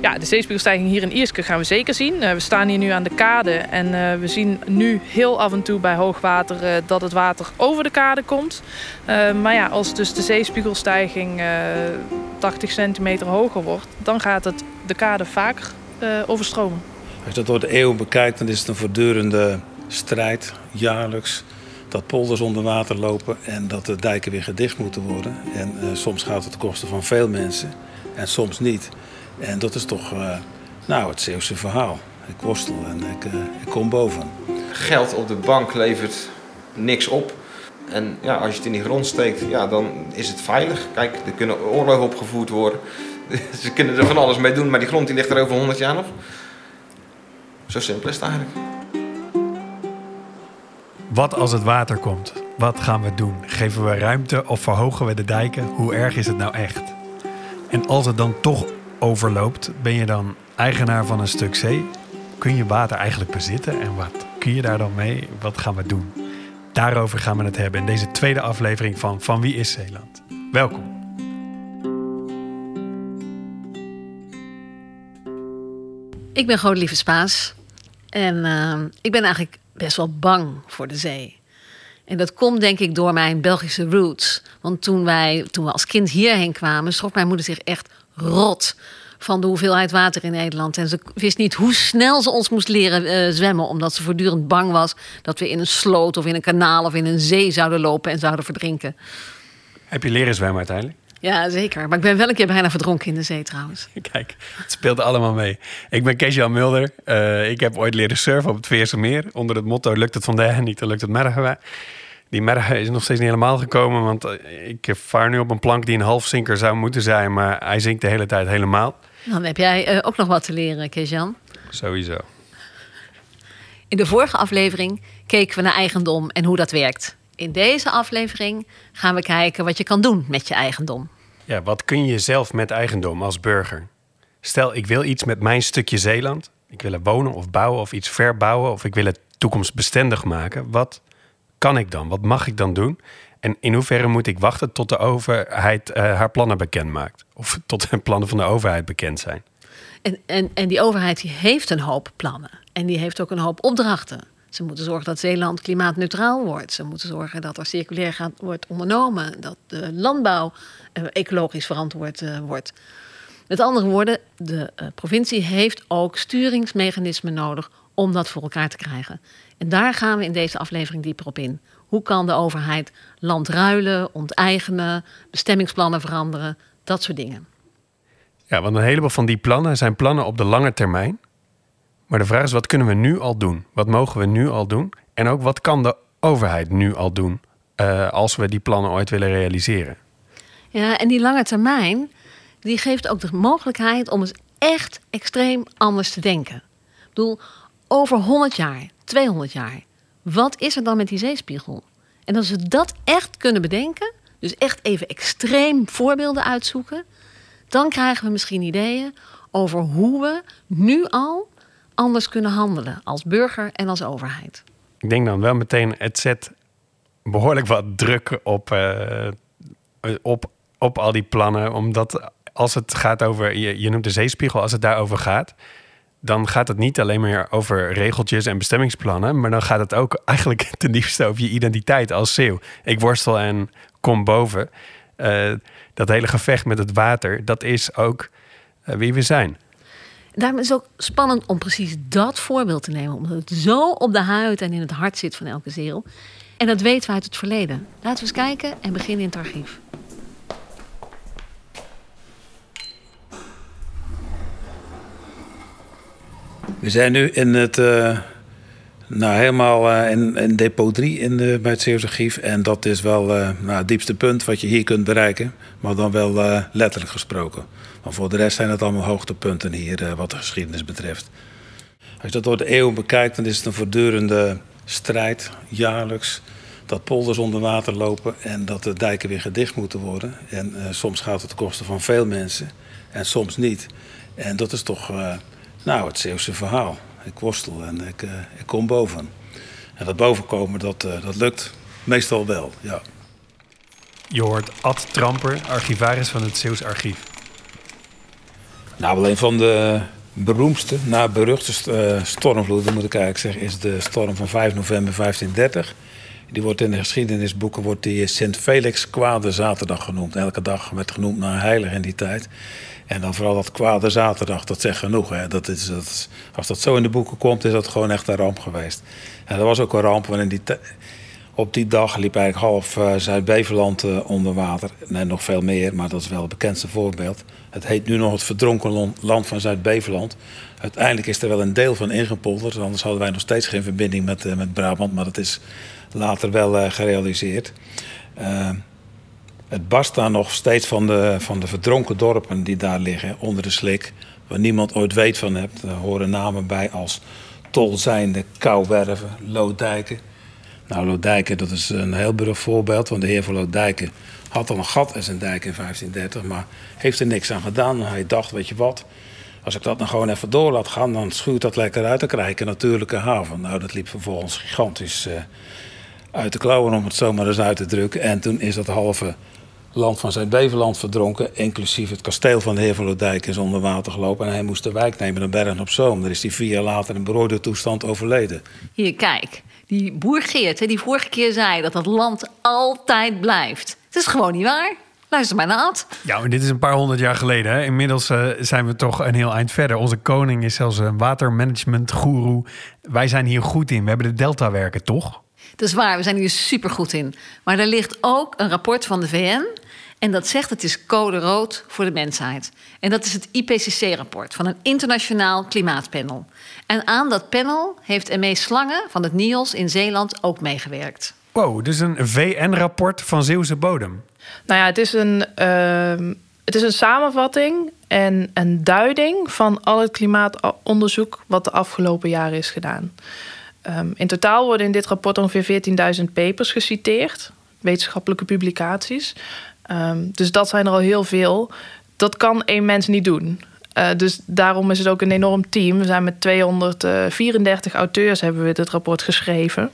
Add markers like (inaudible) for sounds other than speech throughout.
Ja, de zeespiegelstijging hier in Ierske gaan we zeker zien. Eh, we staan hier nu aan de kade en eh, we zien nu heel af en toe bij hoogwater uh, dat het water over de kade komt. maar ja, als dus de zeespiegelstijging 80 centimeter hoger wordt, dan gaat het de kade vaker overstromen. Als je dat door de eeuw bekijkt, dan is het een voortdurende strijd, jaarlijks. Dat polders onder water lopen en dat de dijken weer gedicht moeten worden. En soms gaat het ten koste van veel mensen en soms niet. En dat is toch uh, nou, het Zeeuwse verhaal. Ik worstel en ik, uh, ik kom boven. Geld op de bank levert niks op. En ja, als je het in die grond steekt, ja, dan is het veilig. Kijk, er kunnen oorlogen opgevoerd worden. (laughs) Ze kunnen er van alles mee doen, maar die grond die ligt er over 100 jaar nog. Zo simpel is het eigenlijk. Wat als het water komt? Wat gaan we doen? Geven we ruimte of verhogen we de dijken? Hoe erg is het nou echt? En als het dan toch overloopt, ben je dan eigenaar van een stuk zee? Kun je water eigenlijk bezitten en wat kun je daar dan mee? Wat gaan we doen? Daarover gaan we het hebben in deze tweede aflevering van Van Wie is Zeeland? Welkom. Ik ben Godelieve Spaas en uh, ik ben eigenlijk best wel bang voor de zee. En dat komt denk ik door mijn Belgische roots. Want toen, wij, toen we als kind hierheen kwamen, schrok mijn moeder zich echt rot van de hoeveelheid water in Nederland. En ze wist niet hoe snel ze ons moest leren uh, zwemmen, omdat ze voortdurend bang was dat we in een sloot of in een kanaal of in een zee zouden lopen en zouden verdrinken. Heb je leren zwemmen uiteindelijk? Ja, zeker. Maar ik ben wel een keer bijna verdronken in de zee trouwens. (laughs) Kijk, het speelde allemaal mee. Ik ben Kees-Jan Mulder. Uh, ik heb ooit leren surfen op het Veerse Meer. Onder het motto, lukt het vandaag niet, dan lukt het morgen die merg is nog steeds niet helemaal gekomen. Want eh, ik vaar nu op een plank die een halfzinker zou moeten zijn. Maar hij zinkt de hele tijd helemaal. Dan heb jij uh, ook nog wat te leren, Kees-Jan. Sowieso. In de vorige aflevering keken we naar eigendom en hoe dat werkt. In deze aflevering gaan we kijken wat je kan doen met je eigendom. Ja, wat kun je zelf met eigendom als burger? Stel, ik wil iets met mijn stukje Zeeland. Ik wil er wonen of bouwen of iets verbouwen of ik wil het toekomstbestendig maken. Wat kan ik dan? Wat mag ik dan doen? En in hoeverre moet ik wachten tot de overheid uh, haar plannen bekend maakt? Of (laughs) tot de plannen van de overheid bekend zijn? En, en, en die overheid die heeft een hoop plannen. En die heeft ook een hoop opdrachten. Ze moeten zorgen dat Zeeland klimaatneutraal wordt. Ze moeten zorgen dat er circulair wordt ondernomen. Dat de landbouw uh, ecologisch verantwoord uh, wordt. Met andere woorden, de uh, provincie heeft ook sturingsmechanismen nodig om dat voor elkaar te krijgen. En daar gaan we in deze aflevering dieper op in. Hoe kan de overheid land ruilen, onteigenen, bestemmingsplannen veranderen, dat soort dingen. Ja, want een heleboel van die plannen zijn plannen op de lange termijn. Maar de vraag is, wat kunnen we nu al doen? Wat mogen we nu al doen? En ook, wat kan de overheid nu al doen uh, als we die plannen ooit willen realiseren? Ja, en die lange termijn, die geeft ook de mogelijkheid om eens echt extreem anders te denken. Ik bedoel, over 100 jaar, 200 jaar, wat is er dan met die zeespiegel? En als we dat echt kunnen bedenken, dus echt even extreem voorbeelden uitzoeken, dan krijgen we misschien ideeën over hoe we nu al anders kunnen handelen als burger en als overheid. Ik denk dan wel meteen, het zet behoorlijk wat druk op, uh, op, op al die plannen. Omdat als het gaat over, je, je noemt de zeespiegel, als het daarover gaat, dan gaat het niet alleen maar over regeltjes en bestemmingsplannen, maar dan gaat het ook eigenlijk (laughs) ten diepste over je identiteit als zeeuw. Ik worstel en kom boven. Uh, dat hele gevecht met het water, dat is ook uh, wie we zijn. Daarom is het ook spannend om precies dat voorbeeld te nemen, omdat het zo op de huid en in het hart zit van elke zeeuw. En dat weten we uit het verleden. Laten we eens kijken en beginnen in het archief. We zijn nu in het, uh, nou helemaal uh, in, in, depot 3 in de, bij het Zeeuwse Archief. En dat is wel uh, nou, het diepste punt wat je hier kunt bereiken. Maar dan wel letterlijk gesproken. Maar voor de rest zijn het allemaal hoogtepunten hier wat de geschiedenis betreft. Als je dat door de eeuwen bekijkt, dan is het een voortdurende strijd, jaarlijks. Dat polders onder water lopen en dat de dijken weer gedicht moeten worden. En soms gaat het ten koste van veel mensen en soms niet. En dat is toch nou, het Zeeuwse verhaal. Ik worstel en ik, uh, ik kom boven. En dat bovenkomen, dat, uh, dat lukt meestal wel, ja. Je hoort Ad Tramper, archivaris van het Zeeuws Archief. Nou, wel een van de beroemdste, na beruchte uh, stormvloeden moet ik eigenlijk zeggen, is de storm van 5 november 1530. Die wordt in de geschiedenisboeken wordt die Sint Felix Kwade Zaterdag genoemd. Elke dag werd genoemd naar een heilige in die tijd. En dan vooral dat Kwade Zaterdag, dat zegt genoeg. Hè. Dat is, als dat zo in de boeken komt, is dat gewoon echt een ramp geweest. En dat was ook een ramp, want die op die dag liep eigenlijk half uh, Zuid-Beveland uh, onder water. Nee, nog veel meer, maar dat is wel het bekendste voorbeeld. Het heet nu nog het verdronken land van Zuid-Beveland. Uiteindelijk is er wel een deel van ingepolderd. Anders hadden wij nog steeds geen verbinding met, uh, met Brabant. Maar dat is later wel gerealiseerd. Het barst daar nog steeds van de, van de verdronken dorpen die daar liggen onder de slik. Waar niemand ooit weet van hebt. Er horen namen bij als Tolzijnde, Kouwerven, Loodijken. Nou, Lodijken, dat is een heel beroemd voorbeeld. Want de heer van Lodijken had al een gat in zijn dijk in 1530. Maar heeft er niks aan gedaan. Hij dacht, weet je wat... Als ik dat nou gewoon even door laat gaan, dan schuurt dat lekker uit. Dan krijg een natuurlijke haven. Nou, dat liep vervolgens gigantisch uh, uit de klauwen, om het zo maar eens uit te drukken. En toen is dat halve land van Zuid-Beveland verdronken. Inclusief het kasteel van de heer van Lodijk is onder water gelopen. En hij moest de wijk nemen naar Bergen op Zoom. Daar is hij vier jaar later in berooide toestand overleden. Hier, kijk die boer Geert, die vorige keer zei dat dat land altijd blijft. Het is gewoon niet waar. Luister maar naar Ad. Ja, en dit is een paar honderd jaar geleden. Hè? Inmiddels uh, zijn we toch een heel eind verder. Onze koning is zelfs een watermanagement-goeroe. Wij zijn hier goed in. We hebben de delta werken, toch? Dat is waar, we zijn hier super goed in. Maar er ligt ook een rapport van de VN en dat zegt het is code rood voor de mensheid. En dat is het IPCC-rapport van een internationaal klimaatpanel. En aan dat panel heeft ME Slangen van het NIOS in Zeeland ook meegewerkt. Wow, dus een VN-rapport van Zeeuwse bodem. Nou ja, het is een, uh, het is een samenvatting en een duiding van al het klimaatonderzoek wat de afgelopen jaren is gedaan. Um, in totaal worden in dit rapport ongeveer 14.000 papers geciteerd, wetenschappelijke publicaties. Um, dus dat zijn er al heel veel. Dat kan één mens niet doen. Uh, dus daarom is het ook een enorm team. We zijn met 234 auteurs hebben we dit rapport geschreven.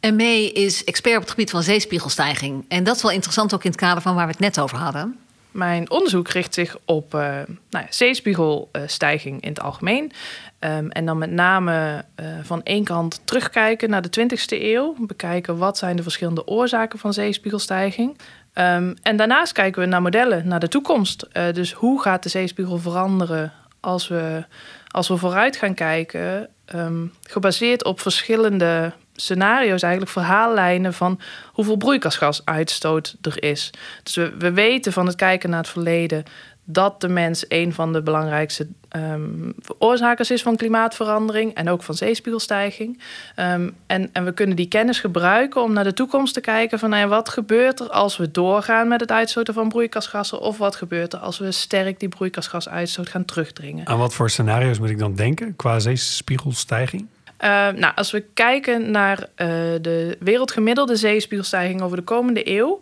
En May is expert op het gebied van zeespiegelstijging. En dat is wel interessant ook in het kader van waar we het net over hadden. Mijn onderzoek richt zich op uh, nou ja, zeespiegelstijging in het algemeen. Um, en dan met name uh, van één kant terugkijken naar de 20e eeuw. Bekijken wat zijn de verschillende oorzaken van zeespiegelstijging. Um, en daarnaast kijken we naar modellen, naar de toekomst. Uh, dus hoe gaat de zeespiegel veranderen als we, als we vooruit gaan kijken? Um, gebaseerd op verschillende scenario's, eigenlijk verhaallijnen van hoeveel broeikasgasuitstoot er is. Dus we, we weten van het kijken naar het verleden dat de mens een van de belangrijkste um, veroorzakers is van klimaatverandering en ook van zeespiegelstijging. Um, en, en we kunnen die kennis gebruiken om naar de toekomst te kijken van nou ja, wat gebeurt er als we doorgaan met het uitstoten van broeikasgassen of wat gebeurt er als we sterk die broeikasgasuitstoot gaan terugdringen. Aan wat voor scenario's moet ik dan denken qua zeespiegelstijging? Uh, nou, als we kijken naar uh, de wereldgemiddelde zeespiegelstijging over de komende eeuw,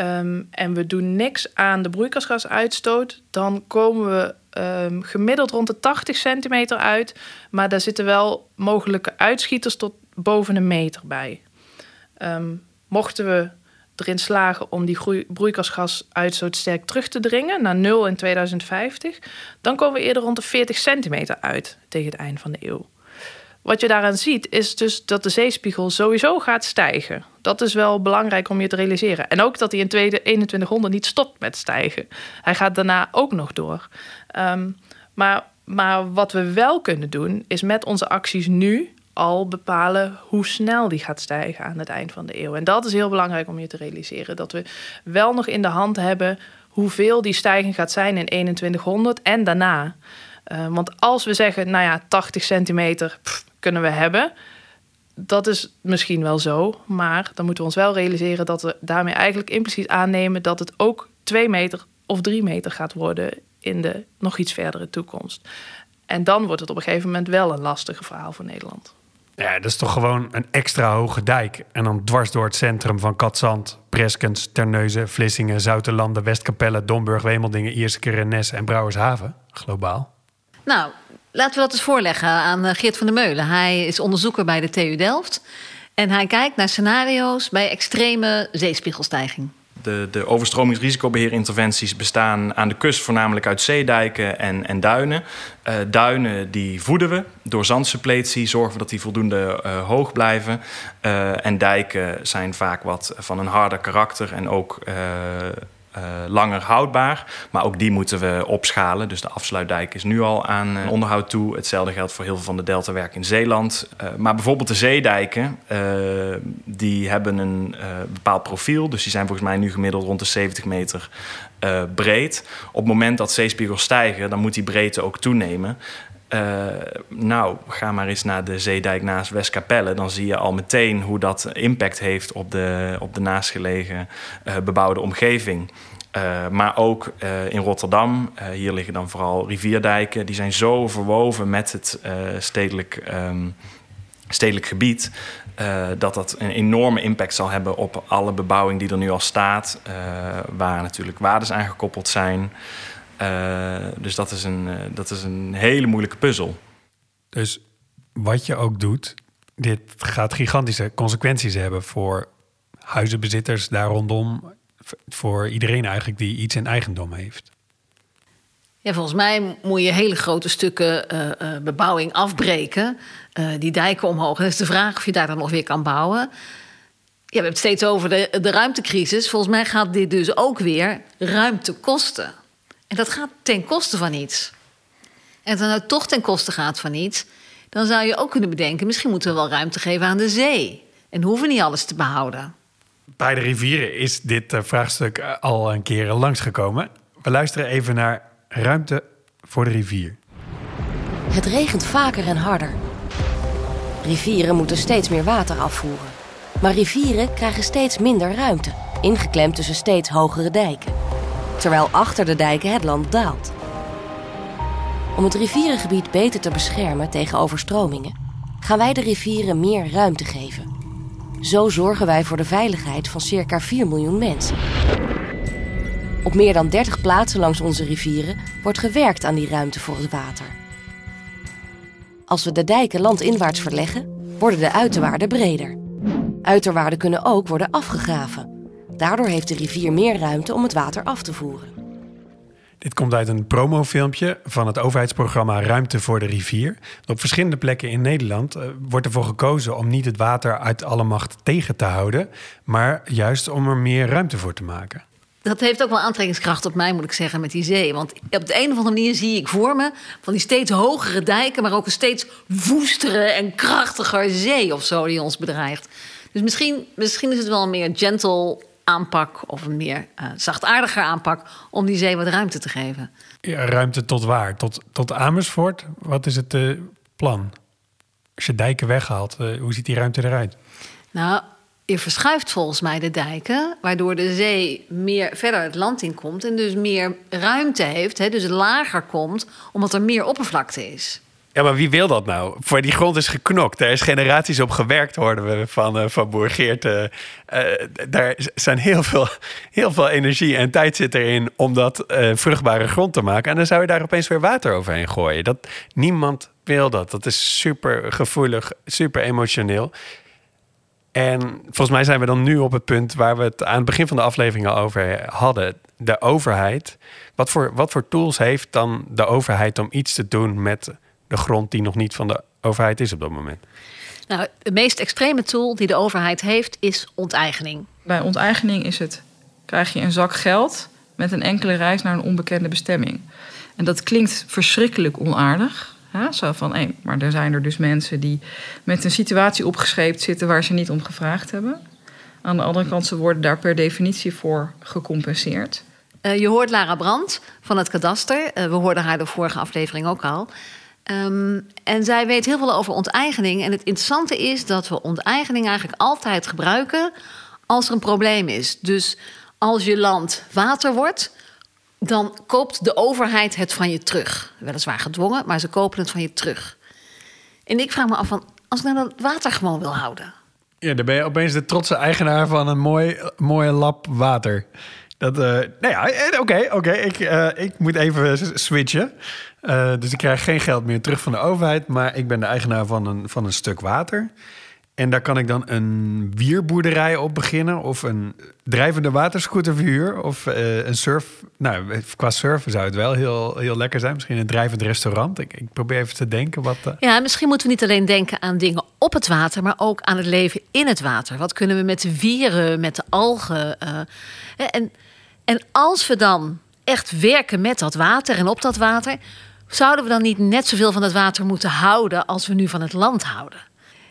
um, en we doen niks aan de broeikasgasuitstoot, dan komen we um, gemiddeld rond de 80 centimeter uit. Maar daar zitten wel mogelijke uitschieters tot boven een meter bij. Um, mochten we erin slagen om die broeikasgasuitstoot sterk terug te dringen naar nul in 2050, dan komen we eerder rond de 40 centimeter uit tegen het eind van de eeuw. Wat je daaraan ziet, is dus dat de zeespiegel sowieso gaat stijgen. Dat is wel belangrijk om je te realiseren. En ook dat hij in 2100 niet stopt met stijgen. Hij gaat daarna ook nog door. Um, maar, maar wat we wel kunnen doen, is met onze acties nu al bepalen hoe snel die gaat stijgen aan het eind van de eeuw. En dat is heel belangrijk om je te realiseren. Dat we wel nog in de hand hebben hoeveel die stijging gaat zijn in 2100 en daarna. Uh, want als we zeggen, nou ja, 80 centimeter, kunnen we hebben. Dat is misschien wel zo, maar dan moeten we ons wel realiseren dat we daarmee eigenlijk impliciet aannemen dat het ook twee meter of drie meter gaat worden in de nog iets verdere toekomst. En dan wordt het op een gegeven moment wel een lastige verhaal voor Nederland. Ja, dat is toch gewoon een extra hoge dijk. En dan dwars door het centrum van Katzand, Preskens, Terneuzen, Vlissingen, Zoutelanden, Westkapelle, Domburg, Wemeldingen, Ierseke, Rennes en Brouwershaven. Globaal. Nou, Laten we dat eens voorleggen aan eh, Geert van der Meulen. Hij is onderzoeker bij de TU Delft. En hij kijkt naar scenario's bij extreme zeespiegelstijging. De, de overstromingsrisicobeheerinterventies bestaan aan de kust voornamelijk uit zeedijken en, en duinen. Uh, duinen die voeden we door zandsuppletie, zorgen we dat die voldoende uh, hoog blijven. Uh, en dijken zijn vaak wat van een harder karakter en ook langer houdbaar. Maar ook die moeten we opschalen. Dus de afsluitdijk is nu al aan uh, onderhoud toe. Hetzelfde geldt voor heel veel van de deltawerken in Zeeland. Uh, maar bijvoorbeeld de zeedijken, die hebben een bepaald profiel. Dus die zijn volgens mij nu gemiddeld rond de 70 meter breed. Op het moment dat zeespiegels stijgen, dan moet die breedte ook toenemen. Uh, nou, ga maar eens naar de zeedijk naast Westkapelle. Dan zie je al meteen hoe dat impact heeft op de, op de naastgelegen uh, bebouwde omgeving. Uh, maar ook in Rotterdam, hier liggen dan vooral rivierdijken. Die zijn zo verwoven met het stedelijk, um, stedelijk gebied. dat dat een enorme impact zal hebben op alle bebouwing die er nu al staat. waar natuurlijk waardes aan gekoppeld zijn. Uh, dus dat is, een, uh, dat is een hele moeilijke puzzel. Dus wat je ook doet, dit gaat gigantische consequenties hebben voor huizenbezitters daar rondom. Voor iedereen eigenlijk die iets in eigendom heeft. Ja, volgens mij moet je hele grote stukken uh, bebouwing afbreken. die dijken omhoog. En dat is de vraag of je daar dan nog weer kan bouwen. Ja, we hebben het steeds over de, de ruimtecrisis. Volgens mij gaat dit dus ook weer ruimte kosten. En dat gaat ten koste van iets. En als dat nou toch ten koste gaat van iets, dan zou je ook kunnen bedenken: misschien moeten we wel ruimte geven aan de zee. En hoeven niet alles te behouden. Bij de rivieren is dit eh, vraagstuk eh, al een keer langsgekomen. We luisteren even naar ruimte voor de rivier. Het regent vaker en harder. Rivieren moeten steeds meer water afvoeren. Maar rivieren krijgen steeds minder ruimte, ingeklemd tussen steeds hogere dijken terwijl achter de dijken het land daalt. Om het rivierengebied beter te beschermen tegen overstromingen, gaan wij de rivieren meer ruimte geven. Zo zorgen wij voor de veiligheid van circa 4 miljoen mensen. Op meer dan 30 plaatsen langs onze rivieren wordt gewerkt aan die ruimte voor het water. Als we de dijken landinwaarts verleggen, worden de uiterwaarden breder. Uiterwaarden kunnen ook worden afgegraven Daardoor heeft de rivier meer ruimte om het water af te voeren. Dit komt uit een promofilmpje van het overheidsprogramma Ruimte voor de Rivier. Op verschillende plekken in Nederland uh, wordt ervoor gekozen om niet het water uit alle macht tegen te houden, maar juist om er meer ruimte voor te maken. Dat heeft ook wel aantrekkingskracht op mij, moet ik zeggen, met die zee. Want op de een of andere manier zie ik voor me van die steeds hogere dijken, maar ook een steeds woestere en krachtiger zee of zo die ons bedreigt. Dus misschien, misschien is het wel een meer gentle aanpak of een meer uh, zachtaardiger aanpak om die zee wat ruimte te geven. Ja, ruimte tot waar? Tot, tot Amersfoort? Wat is het uh, plan? Als je dijken weghaalt, uh, hoe ziet die ruimte eruit? Nou, je verschuift volgens mij de dijken, waardoor de zee meer verder het land in komt en dus meer ruimte heeft, hè, dus lager komt, omdat er meer oppervlakte is. Ja, maar wie wil dat nou? Voor die grond is geknokt. Er is generaties op gewerkt, hoorden we van, uh, van Boer Geert. Uh, daar zijn heel veel, heel veel energie en tijd zit erin om dat vruchtbare grond te maken. En dan zou je daar opeens weer water overheen gooien. Dat, niemand wil dat. Dat is super gevoelig, super emotioneel. En volgens mij zijn we dan nu op het punt waar we het aan het begin van de aflevering al over hadden. De overheid. Wat voor, wat voor tools heeft dan de overheid om iets te doen met de grond die nog niet van de overheid is op dat moment? Nou, de meest extreme tool die de overheid heeft is onteigening. Bij onteigening is het, krijg je een zak geld met een enkele reis naar een onbekende bestemming. En dat klinkt verschrikkelijk onaardig. Ja, zo van, hé, maar er zijn er dus mensen die met een situatie opgescheept zitten waar ze niet om gevraagd hebben. Aan de andere kant, ze worden daar per definitie voor gecompenseerd. Uh, je hoort Lara Brandt van het kadaster. Uh, we hoorden haar de vorige aflevering ook al. Um, en zij weet heel veel over onteigening. En het interessante is dat we onteigening eigenlijk altijd gebruiken als er een probleem is. Dus als je land water wordt, dan koopt de overheid het van je terug. Weliswaar gedwongen, maar ze kopen het van je terug. En ik vraag me af van, als ik nou dat water gewoon wil houden. Ja, dan ben je opeens de trotse eigenaar van een mooi, mooie lap water. Dat, uh, nou ja, eh, oké, oké. Ik, uh, ik moet even switchen. Dus ik krijg geen geld meer terug van de overheid, maar ik ben de eigenaar van een, van een stuk water. En daar kan ik dan een wierboerderij op beginnen. Of een drijvende waterscooterverhuur. Of een surf. Nou, qua surfen zou het wel heel, heel lekker zijn. Misschien een drijvend restaurant. Ik, ik probeer even te denken wat. Ja, misschien moeten we niet alleen denken aan dingen op het water. maar ook aan het leven in het water. Wat kunnen we met de wieren, met de algen. En, en als we dan echt werken met dat water en op dat water. zouden we dan niet net zoveel van het water moeten houden. als we nu van het land houden?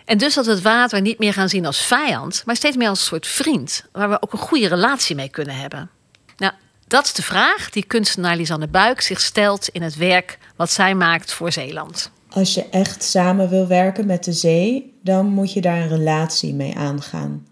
En dus dat we het water niet meer gaan zien als vijand, maar steeds meer als een soort vriend, waar we ook een goede relatie mee kunnen hebben. Nou, dat is de vraag die kunstenaar Lisanne Buik zich stelt in het werk wat zij maakt voor Zeeland. Als je echt samen wil werken met de zee, dan moet je daar een relatie mee aangaan.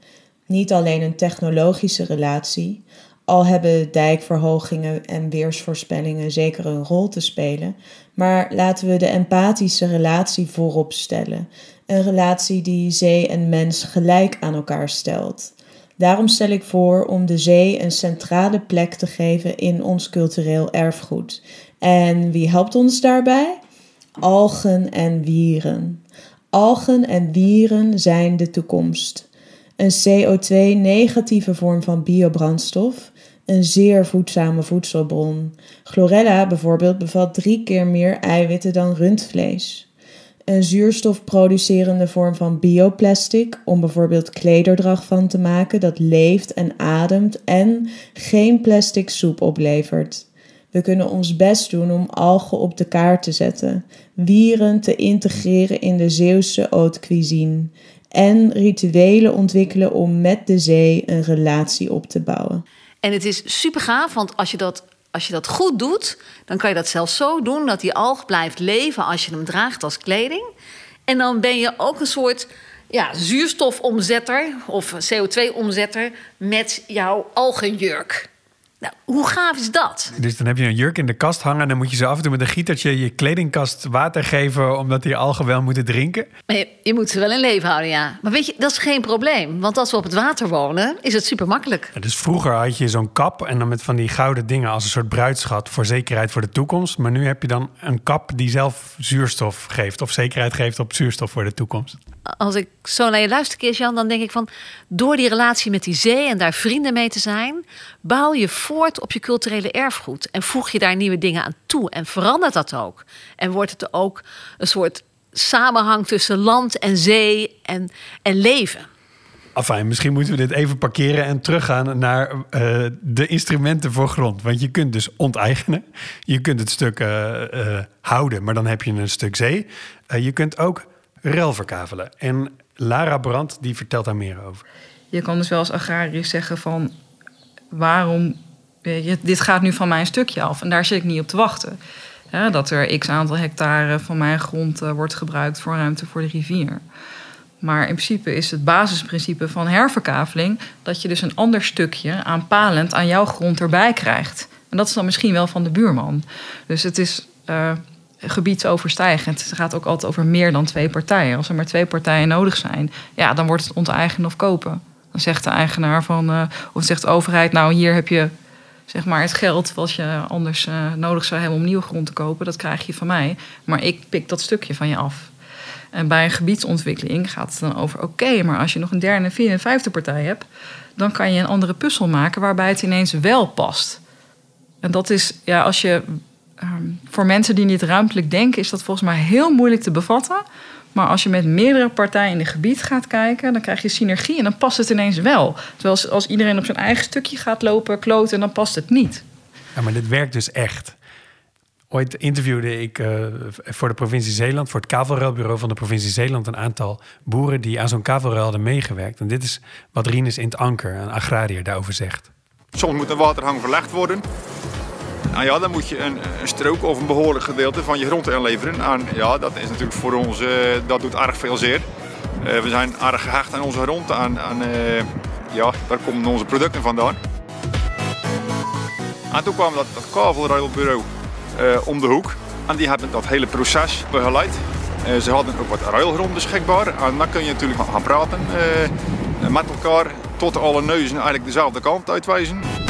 Niet alleen een technologische relatie, al hebben dijkverhogingen en weersvoorspellingen zeker een rol te spelen, maar laten we de empathische relatie voorop stellen. Een relatie die zee en mens gelijk aan elkaar stelt. Daarom stel ik voor om de zee een centrale plek te geven in ons cultureel erfgoed. En wie helpt ons daarbij? Algen en wieren. Algen en wieren zijn de toekomst. Een CO2-negatieve vorm van biobrandstof, een zeer voedzame voedselbron. Chlorella bijvoorbeeld bevat drie keer meer eiwitten dan rundvlees een zuurstofproducerende vorm van bioplastic om bijvoorbeeld klederdrag van te maken dat leeft en ademt en geen plastic soep oplevert. We kunnen ons best doen om algen op de kaart te zetten, wieren te integreren in de Zeeuwse haute cuisine en rituelen ontwikkelen om met de zee een relatie op te bouwen. En het is super gaaf, want als je dat als je dat goed doet, dan kan je dat zelfs zo doen dat die alg blijft leven als je hem draagt als kleding. En dan ben je ook een soort ja, zuurstofomzetter of CO2-omzetter met jouw algenjurk. Nou, hoe gaaf is dat? Dus dan heb je een jurk in de kast hangen... en dan moet je ze af en toe met een gietertje je kledingkast water geven... omdat die algen wel moeten drinken? Maar je, je, moet ze wel in leven houden, ja. Maar weet je, dat is geen probleem. Want als we op het water wonen, is het super makkelijk. dus vroeger had je zo'n kap en dan met van die gouden dingen... als een soort bruidschat voor zekerheid voor de toekomst. Maar nu heb je dan een kap die zelf zuurstof geeft... of zekerheid geeft op zuurstof voor de toekomst als ik zo naar je luister, Jan, dan denk ik van... door die relatie met die zee en daar vrienden mee te zijn... bouw je voort op je culturele erfgoed. En voeg je daar nieuwe dingen aan toe. En verandert dat ook. En wordt het ook een soort samenhang tussen land en zee en, en leven. Enfin, misschien moeten we dit even parkeren en teruggaan naar uh, de instrumenten voor grond. Want je kunt dus onteigenen. Je kunt het stuk uh, uh, houden, maar dan heb je een stuk zee. je kunt ook rel verkavelen. En Lara Brandt die vertelt daar meer over. Je kan dus wel als agrariër zeggen van... waarom... dit gaat nu van mijn stukje af en daar zit ik niet op te wachten. dat er x aantal hectare van mijn grond uh, wordt gebruikt voor ruimte voor de rivier. Maar in principe is het basisprincipe van herverkaveling... dat je dus een ander stukje aanpalend aan jouw grond erbij krijgt. En dat is dan misschien wel van de buurman. Dus het is... Uh, gebiedsoverstijgend. Het gaat ook altijd over meer dan twee partijen. Als er maar twee partijen nodig zijn, ja, dan wordt het onteigenen of kopen. Dan zegt de eigenaar van, uh, of zegt de overheid, nou hier heb je zeg maar het geld wat je anders uh, nodig zou hebben om nieuwe grond te kopen, dat krijg je van mij. Maar ik pik dat stukje van je af. En bij een gebiedsontwikkeling gaat het dan over: oké, maar als je nog een derde, vierde en vijfde partij hebt, dan kan je een andere puzzel maken waarbij het ineens wel past. En dat is, ja, als je Ehm, voor mensen die niet ruimtelijk denken, is dat volgens mij heel moeilijk te bevatten. Maar als je met meerdere partijen in het gebied gaat kijken, dan krijg je synergie en dan past het ineens wel. Terwijl als, iedereen op zijn eigen stukje gaat lopen, kloten, dan past het niet. Ja, maar dit werkt dus echt. Ooit interviewde ik uh, voor de provincie Zeeland, voor het kavelruilbureau van de provincie Zeeland, een aantal boeren die aan zo'n kavelruil hadden meegewerkt. En dit is wat Rinus in het Anker, een agrariër, daarover zegt. Soms moet een waterhang verlegd worden. Nou ja, dan moet je een, een, strook of een behoorlijk gedeelte van je grond inleveren. En ja, dat is natuurlijk voor ons, uh, dat doet erg veel zeer. Uh, we zijn erg gehecht aan onze grond en, uh, ja, daar komen onze producten vandaan. En toen kwam dat, dat kavelruilbureau om de hoek. En die hebben dat hele proces begeleid. ze hadden ook wat ruilgrond beschikbaar. En dan kun je natuurlijk gaan praten met elkaar tot alle neuzen eigenlijk dezelfde kant uitwijzen.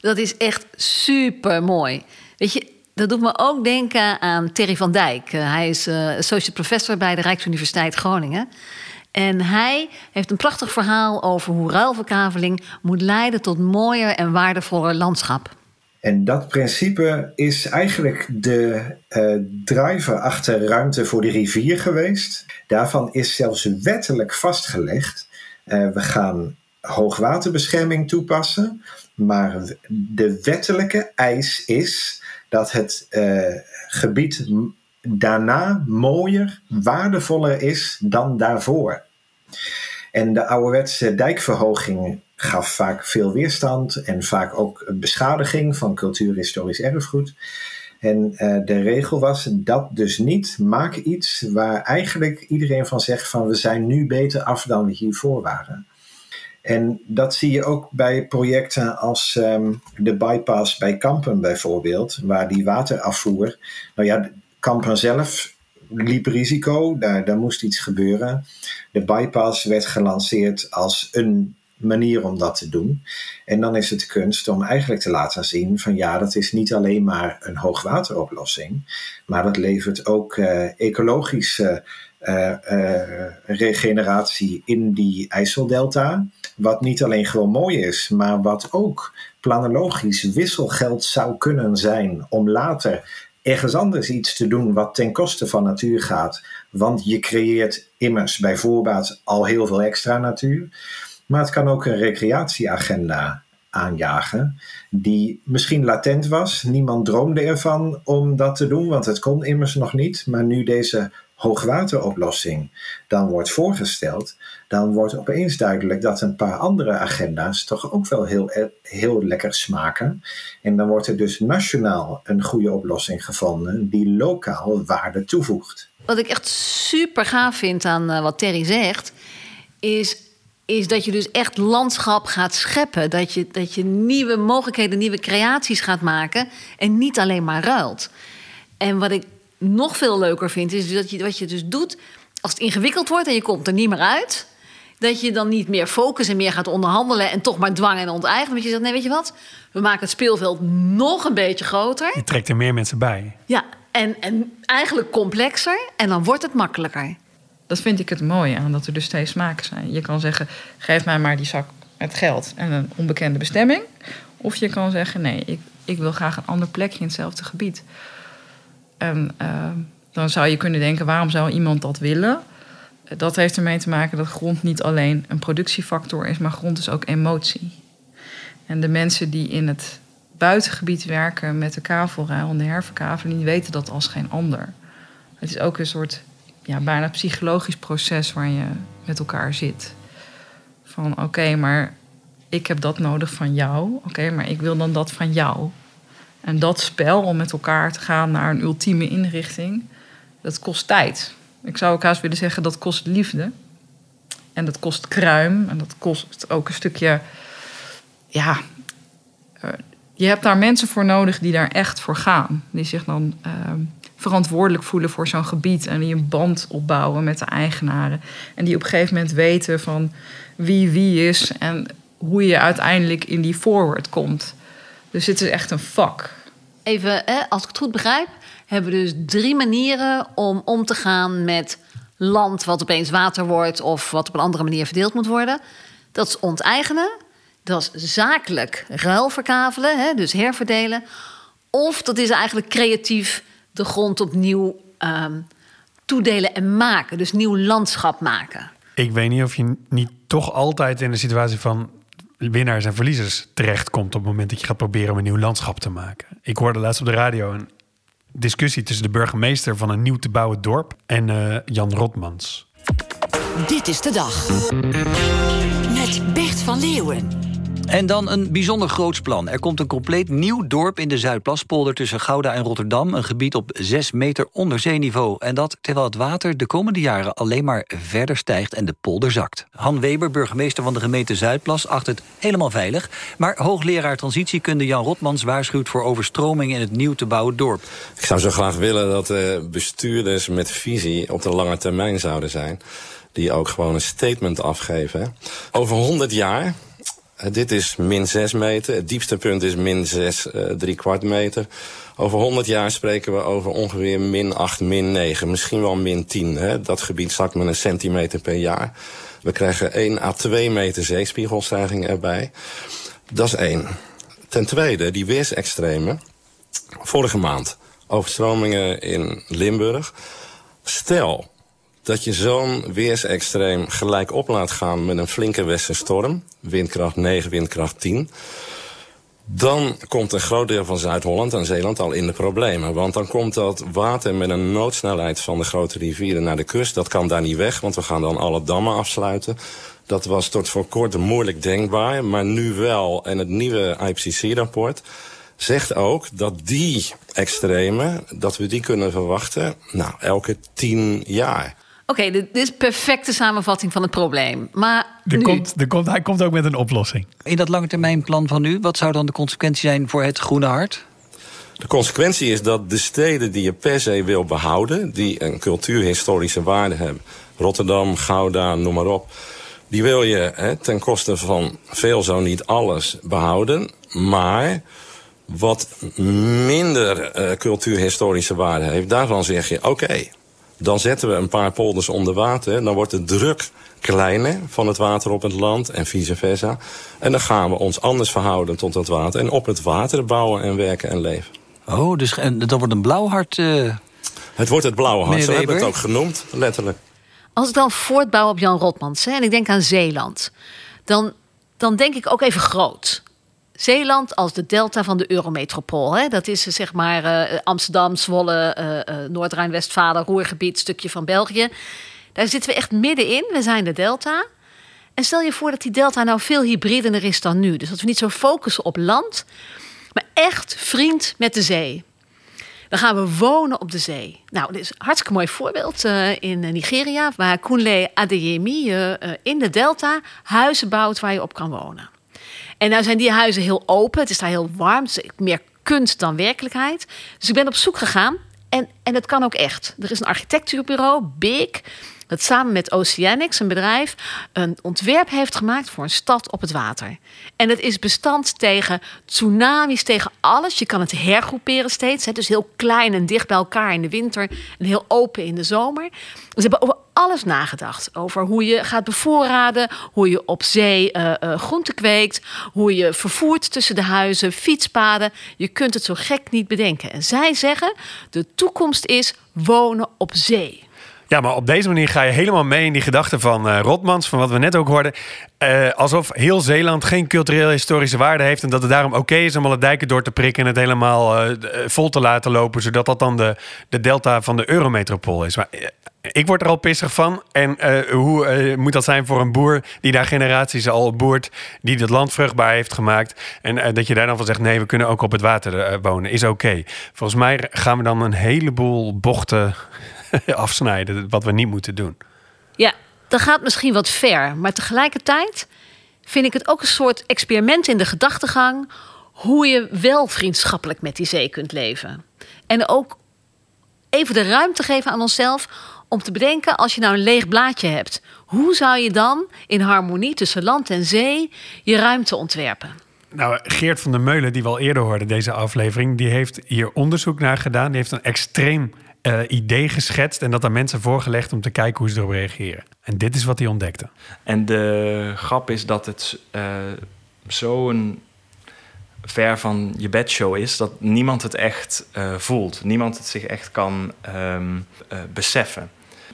Dat is echt super mooi. Weet je, dat doet me ook denken aan Terry van Dijk. Uh, hij is uh, associate professor bij de Rijksuniversiteit Groningen. En hij heeft een prachtig verhaal over hoe ruilverkaveling moet leiden tot mooier en waardevoller landschap. En dat principe is eigenlijk de uh, driver achter ruimte voor de rivier geweest. Daarvan is zelfs wettelijk vastgelegd. We gaan hoogwaterbescherming toepassen. Maar de wettelijke eis is dat het uh, gebied daarna mooier, waardevoller is dan daarvoor. En de ouderwetse dijkverhoging gaf vaak veel weerstand en vaak ook beschadiging van cultuurhistorisch erfgoed. En uh, de regel was dat dus niet. Maak iets waar eigenlijk iedereen van zegt van we zijn nu beter af dan we hiervoor waren. En dat zie je ook bij projecten als um, de bypass bij Kampen bijvoorbeeld, waar die waterafvoer. Nou ja, Kampen zelf liep risico, daar, daar moest iets gebeuren. De bypass werd gelanceerd als een manier om dat te doen. En dan is het kunst om eigenlijk te laten zien van ja, dat is niet alleen maar een hoogwateroplossing, maar dat levert ook uh, ecologische uh, uh, regeneratie in die IJsseldelta. Wat niet alleen gewoon mooi is, maar wat ook planologisch wisselgeld zou kunnen zijn om later ergens anders iets te doen wat ten koste van natuur gaat. Want je creëert immers bij voorbaat al heel veel extra natuur. Maar het kan ook een recreatieagenda aanjagen, die misschien latent was. Niemand droomde ervan om dat te doen, want het kon immers nog niet. Maar nu deze hoogwateroplossing dan wordt voorgesteld, dan wordt opeens duidelijk dat een paar andere agenda's toch ook wel heel, heel lekker smaken. En dan wordt er dus nationaal een goede oplossing gevonden die lokaal waarde toevoegt. Wat ik echt super gaaf vind aan uh, wat Terry zegt, is is dat je dus echt landschap gaat scheppen. Dat je, dat je nieuwe mogelijkheden, nieuwe creaties gaat maken. En niet alleen maar ruilt. En wat ik nog veel leuker vind, is dat je, wat je dus doet. Als het ingewikkeld wordt en je komt er niet meer uit. Dat je dan niet meer focus en meer gaat onderhandelen en toch maar dwang en onteigenen. Want je zegt: nee, weet je wat? We maken het speelveld nog een beetje groter. Je trekt er meer mensen bij. Ja, en, en eigenlijk complexer. En dan wordt het makkelijker. Dat vind ik het mooie aan dat er dus twee smaken zijn. Je kan zeggen, geef mij maar die zak met geld en een onbekende bestemming. Of je kan zeggen, nee, ik, ik wil graag een ander plekje in hetzelfde gebied. En uh, dan zou je kunnen denken, waarom zou iemand dat willen? Dat heeft ermee te maken dat grond niet alleen een productiefactor is, maar grond is ook emotie. En de mensen die in het buitengebied werken met de kavelruil en de herverkaveling, die weten dat als geen ander. Het is ook een soort ja, bijna psychologisch proces waar je met elkaar zit. Van oké, maar ik heb dat nodig van jou. Oké, maar ik wil dan dat van jou. En dat spel om met elkaar te gaan naar een ultieme inrichting, dat kost tijd. Ik zou ook haast willen zeggen dat kost liefde. En dat kost kruim. En dat kost ook een stukje. Ja. Uh, je hebt daar mensen voor nodig die daar echt voor gaan. Die zich dan. Uh, verantwoordelijk voelen voor zo'n gebied en die een band opbouwen met de eigenaren. En die op een gegeven moment weten van wie wie is en hoe je uiteindelijk in die forward komt. Dus het is echt een vak. Even, hè, als ik het goed begrijp, hebben we dus drie manieren om om te gaan met land wat opeens water wordt of wat op een andere manier verdeeld moet worden. Dat is onteigenen, dat is zakelijk ruilverkavelen, hè, dus herverdelen. Of dat is eigenlijk creatief de grond opnieuw um, toedelen en maken. Dus nieuw landschap maken. Ik weet niet of je niet toch altijd in de situatie van winnaars en verliezers terechtkomt op het moment dat je gaat proberen om een nieuw landschap te maken. Ik hoorde laatst op de radio een discussie tussen de burgemeester van een nieuw te bouwen dorp en uh, Jan Rotmans. Dit is de dag. Met Bert van Leeuwen. En dan een bijzonder groots plan. Er komt een compleet nieuw dorp in de Zuidplaspolder tussen Gouda en Rotterdam. Een gebied op 6 meter onder zeeniveau. En dat terwijl het water de komende jaren alleen maar verder stijgt en de polder zakt. Han Weber, burgemeester van de gemeente Zuidplas, acht het helemaal veilig. Maar hoogleraar transitiekunde Jan Rotmans waarschuwt voor overstroming in het nieuw te bouwen dorp. Ik zou zo graag willen dat de bestuurders met visie op de lange termijn zouden zijn. Die ook gewoon een statement afgeven. Over 100 jaar dit is min 6 meter. Het diepste punt is min 6, uh, drie kwart meter. Over 100 jaar spreken we over ongeveer min 8, min 9. Misschien wel min 10. Hè? Dat gebied zakt met een centimeter per jaar. We krijgen 1 à 2 meter zeespiegelstijging erbij. Dat is één. Ten tweede, die weersextremen. Vorige maand overstromingen in Limburg. Stel dat je zo'n weersextreem gelijk op laat gaan met een flinke westenstorm, windkracht 9, windkracht 10, dan komt een groot deel van Zuid-Holland en Zeeland al in de problemen. Want dan komt dat water met een noodsnelheid van de grote rivieren naar de kust. Dat kan daar niet weg, want we gaan dan alle dammen afsluiten. Dat was tot voor kort moeilijk denkbaar, maar nu wel. En het nieuwe IPCC-rapport zegt ook dat die extreme, dat we die kunnen verwachten, nou, elke tien jaar. Oké, dit is perfecte samenvatting van het probleem. Maar er nu... komt, er komt, hij komt ook met een oplossing. In dat langetermijnplan van u, wat zou dan de consequentie zijn voor het Groene Hart? De consequentie is dat de steden die je per se wil behouden, die een cultuurhistorische waarde hebben, Rotterdam, Gouda, noem maar op, die wil je hè, ten koste van veel zo niet alles behouden. Maar wat minder uh, cultuurhistorische waarde heeft, daarvan zeg je oké. Dan zetten we een paar polders onder water. Dan wordt de druk kleiner van het water op het land en vice versa. En dan gaan we ons anders verhouden tot het water. En op het water bouwen en werken en leven. Oh, dus en, dat wordt een blauwhart... Uh... Het wordt het blauwe hart, zo hebben we het ook genoemd, letterlijk. Als ik dan voortbouw op Jan Rotmans hè, en ik denk aan Zeeland... dan, dan denk ik ook even groot. Zeeland als de delta van de Eurometropool. Hè? Dat is zeg maar uh, Amsterdam, Zwolle, uh, uh, Noord-Rijn-Westfalen, Roergebied, stukje van België. Daar zitten we echt middenin. We zijn de delta. En stel je voor dat die delta nou veel hybrider is dan nu. Dus dat we niet zo focussen op land, maar echt vriend met de zee. Dan gaan we wonen op de zee. Nou, dit is een hartstikke mooi voorbeeld in Nigeria, waar Kunle Adeyemi in de delta huizen bouwt waar je op kan wonen. En nou zijn die huizen heel open. Het is daar heel warm. Het is meer kunst dan werkelijkheid. Dus ik ben op zoek gegaan. En, en het kan ook echt. Er is een architectuurbureau, Big, dat samen met Oceanics, een bedrijf, een ontwerp heeft gemaakt voor een stad op het water. En het is bestand tegen tsunamis, tegen alles. Je kan het hergroeperen steeds. Hè. Dus heel klein en dicht bij elkaar in de winter en heel open in de zomer. Ze hebben over alles nagedacht. Over hoe je gaat bevoorraden, hoe je op zee uh, uh, groenten kweekt, hoe je vervoert tussen de huizen, fietspaden. Je kunt het zo gek niet bedenken. En zij zeggen: de toekomst is wonen op zee. Ja, maar op deze manier ga je helemaal mee in die gedachte van uh, Rotmans, van wat we net ook hoorden. Uh, alsof heel Zeeland geen cultureel-historische waarde heeft. En dat het daarom oké is om alle dijken door te prikken en het helemaal uh, vol te laten lopen. Zodat dat dan de, de delta van de Eurometropool is. Maar ik word er al pissig van. En hoe moet dat zijn voor een boer die daar generaties al boert, die het land vruchtbaar heeft gemaakt. En dat je daar dan van zegt: nee, we kunnen ook op het water wonen, is oké. Volgens mij gaan we dan een heleboel bochten (laughs) afsnijden, wat we niet moeten doen. Ja, dat gaat misschien wat ver, maar tegelijkertijd vind ik het ook een soort experiment in de gedachtegang hoe je wel vriendschappelijk met die zee kunt leven. En ook even de ruimte geven aan onszelf om te bedenken, als je nou een leeg blaadje hebt, hoe zou je dan in harmonie tussen land en zee je ruimte ontwerpen? Nou, Geert van der Meulen, die we al eerder hoorden, deze aflevering, die heeft hier onderzoek naar gedaan. Die heeft een extreem uh, idee geschetst en dat aan mensen voorgelegd om te kijken hoe ze erop reageren. En dit is wat hij ontdekte. En de grap is dat het uh, zo'n ver van je bedshow is dat niemand het echt uh, voelt. Niemand het zich echt kan um, beseffen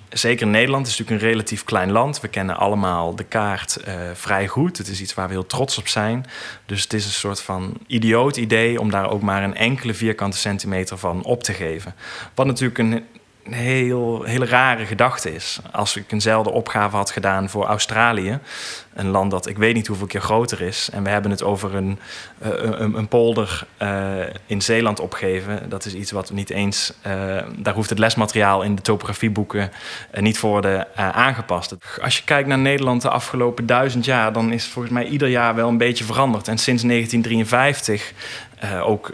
zeker Nederland is natuurlijk een relatief klein land. We kennen allemaal de kaart uh, vrij goed. Het is iets waar we heel trots op zijn. Dus het is een soort van idioot idee om daar ook maar een enkele vierkante centimeter van op te geven. Wat natuurlijk een een heel, hele rare gedachte is. Als ik eenzelfde opgave had gedaan voor Australië, een land dat ik weet niet hoeveel keer groter is, en we hebben het over een, uh, een, een, polder uh, in Zeeland opgeven, dat is iets wat niet eens, uh, daar hoeft het lesmateriaal in de topografieboeken niet voor worden aangepast. Als je kijkt naar Nederland de afgelopen duizend jaar, dan is volgens mij ieder jaar wel een beetje veranderd. En sinds 1953 ook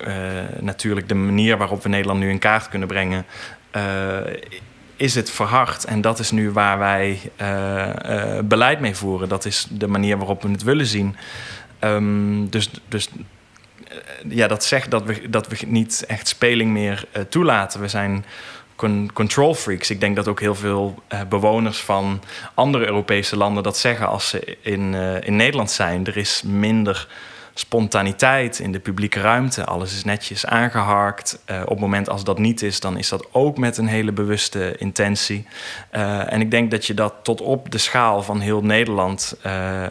natuurlijk de manier waarop we Nederland nu in kaart kunnen brengen is het verhard. En dat is nu waar wij uh, uh, beleid mee voeren. Dat is de manier waarop we het willen zien. Ehm, dus dus eh, ja, dat zegt dat we, dat we niet echt speling meer toelaten. We zijn control freaks. Ik denk dat ook heel veel bewoners van andere Europese landen dat zeggen als ze in, in Nederland zijn. Er is minder spontaniteit in de publieke ruimte. Alles is netjes aangeharkt. Uh, op het moment als dat niet is, dan is dat ook met een hele bewuste intentie. Uh, en ik denk dat je dat tot op de schaal van heel Nederland, uh,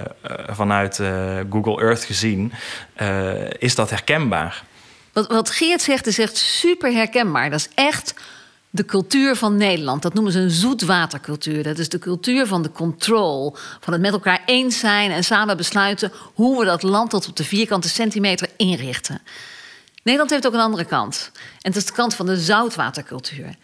vanuit Google Earth gezien, is dat herkenbaar. Wat, wat Geert zegt, is echt super herkenbaar. Dat is echt de cultuur van Nederland. Dat noemen ze een zoetwatercultuur. Dat is de cultuur van de control. Van het met elkaar eens zijn en samen besluiten hoe we dat land tot op de vierkante centimeter inrichten. Nederland heeft ook een andere kant. En dat is de kant van de zoutwatercultuur.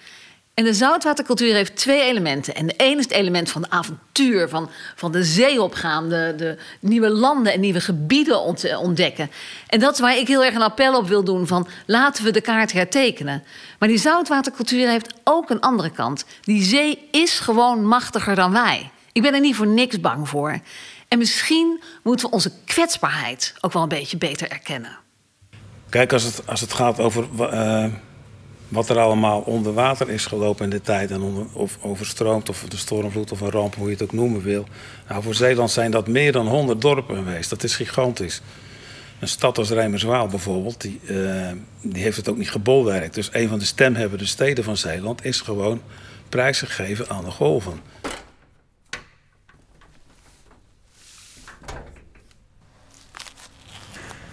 En de zoutwatercultuur heeft twee elementen. En de ene is het element van de avontuur, van, van de zee opgaan, de, de nieuwe landen en nieuwe gebieden ontdekken. En dat is waar ik heel erg een appel op wil doen: van laten we de kaart hertekenen. Maar die zoutwatercultuur heeft ook een andere kant. Die zee is gewoon machtiger dan wij. Ik ben er niet voor niks bang voor. En misschien moeten we onze kwetsbaarheid ook wel een beetje beter erkennen. Kijk, als het, als het gaat over. Uh wat er allemaal onder water is gelopen in de tijd. En of overstroomd, of de stormvloed of een ramp, hoe je het ook noemen wil. Nou, voor Zeeland zijn dat meer dan 100 dorpen geweest. Dat is gigantisch. Een stad als Rijmerswaal bijvoorbeeld, die, uh, die heeft het ook niet gebolwerkt. Dus een van de stemhebbende steden van Zeeland is gewoon prijsgegeven aan de golven.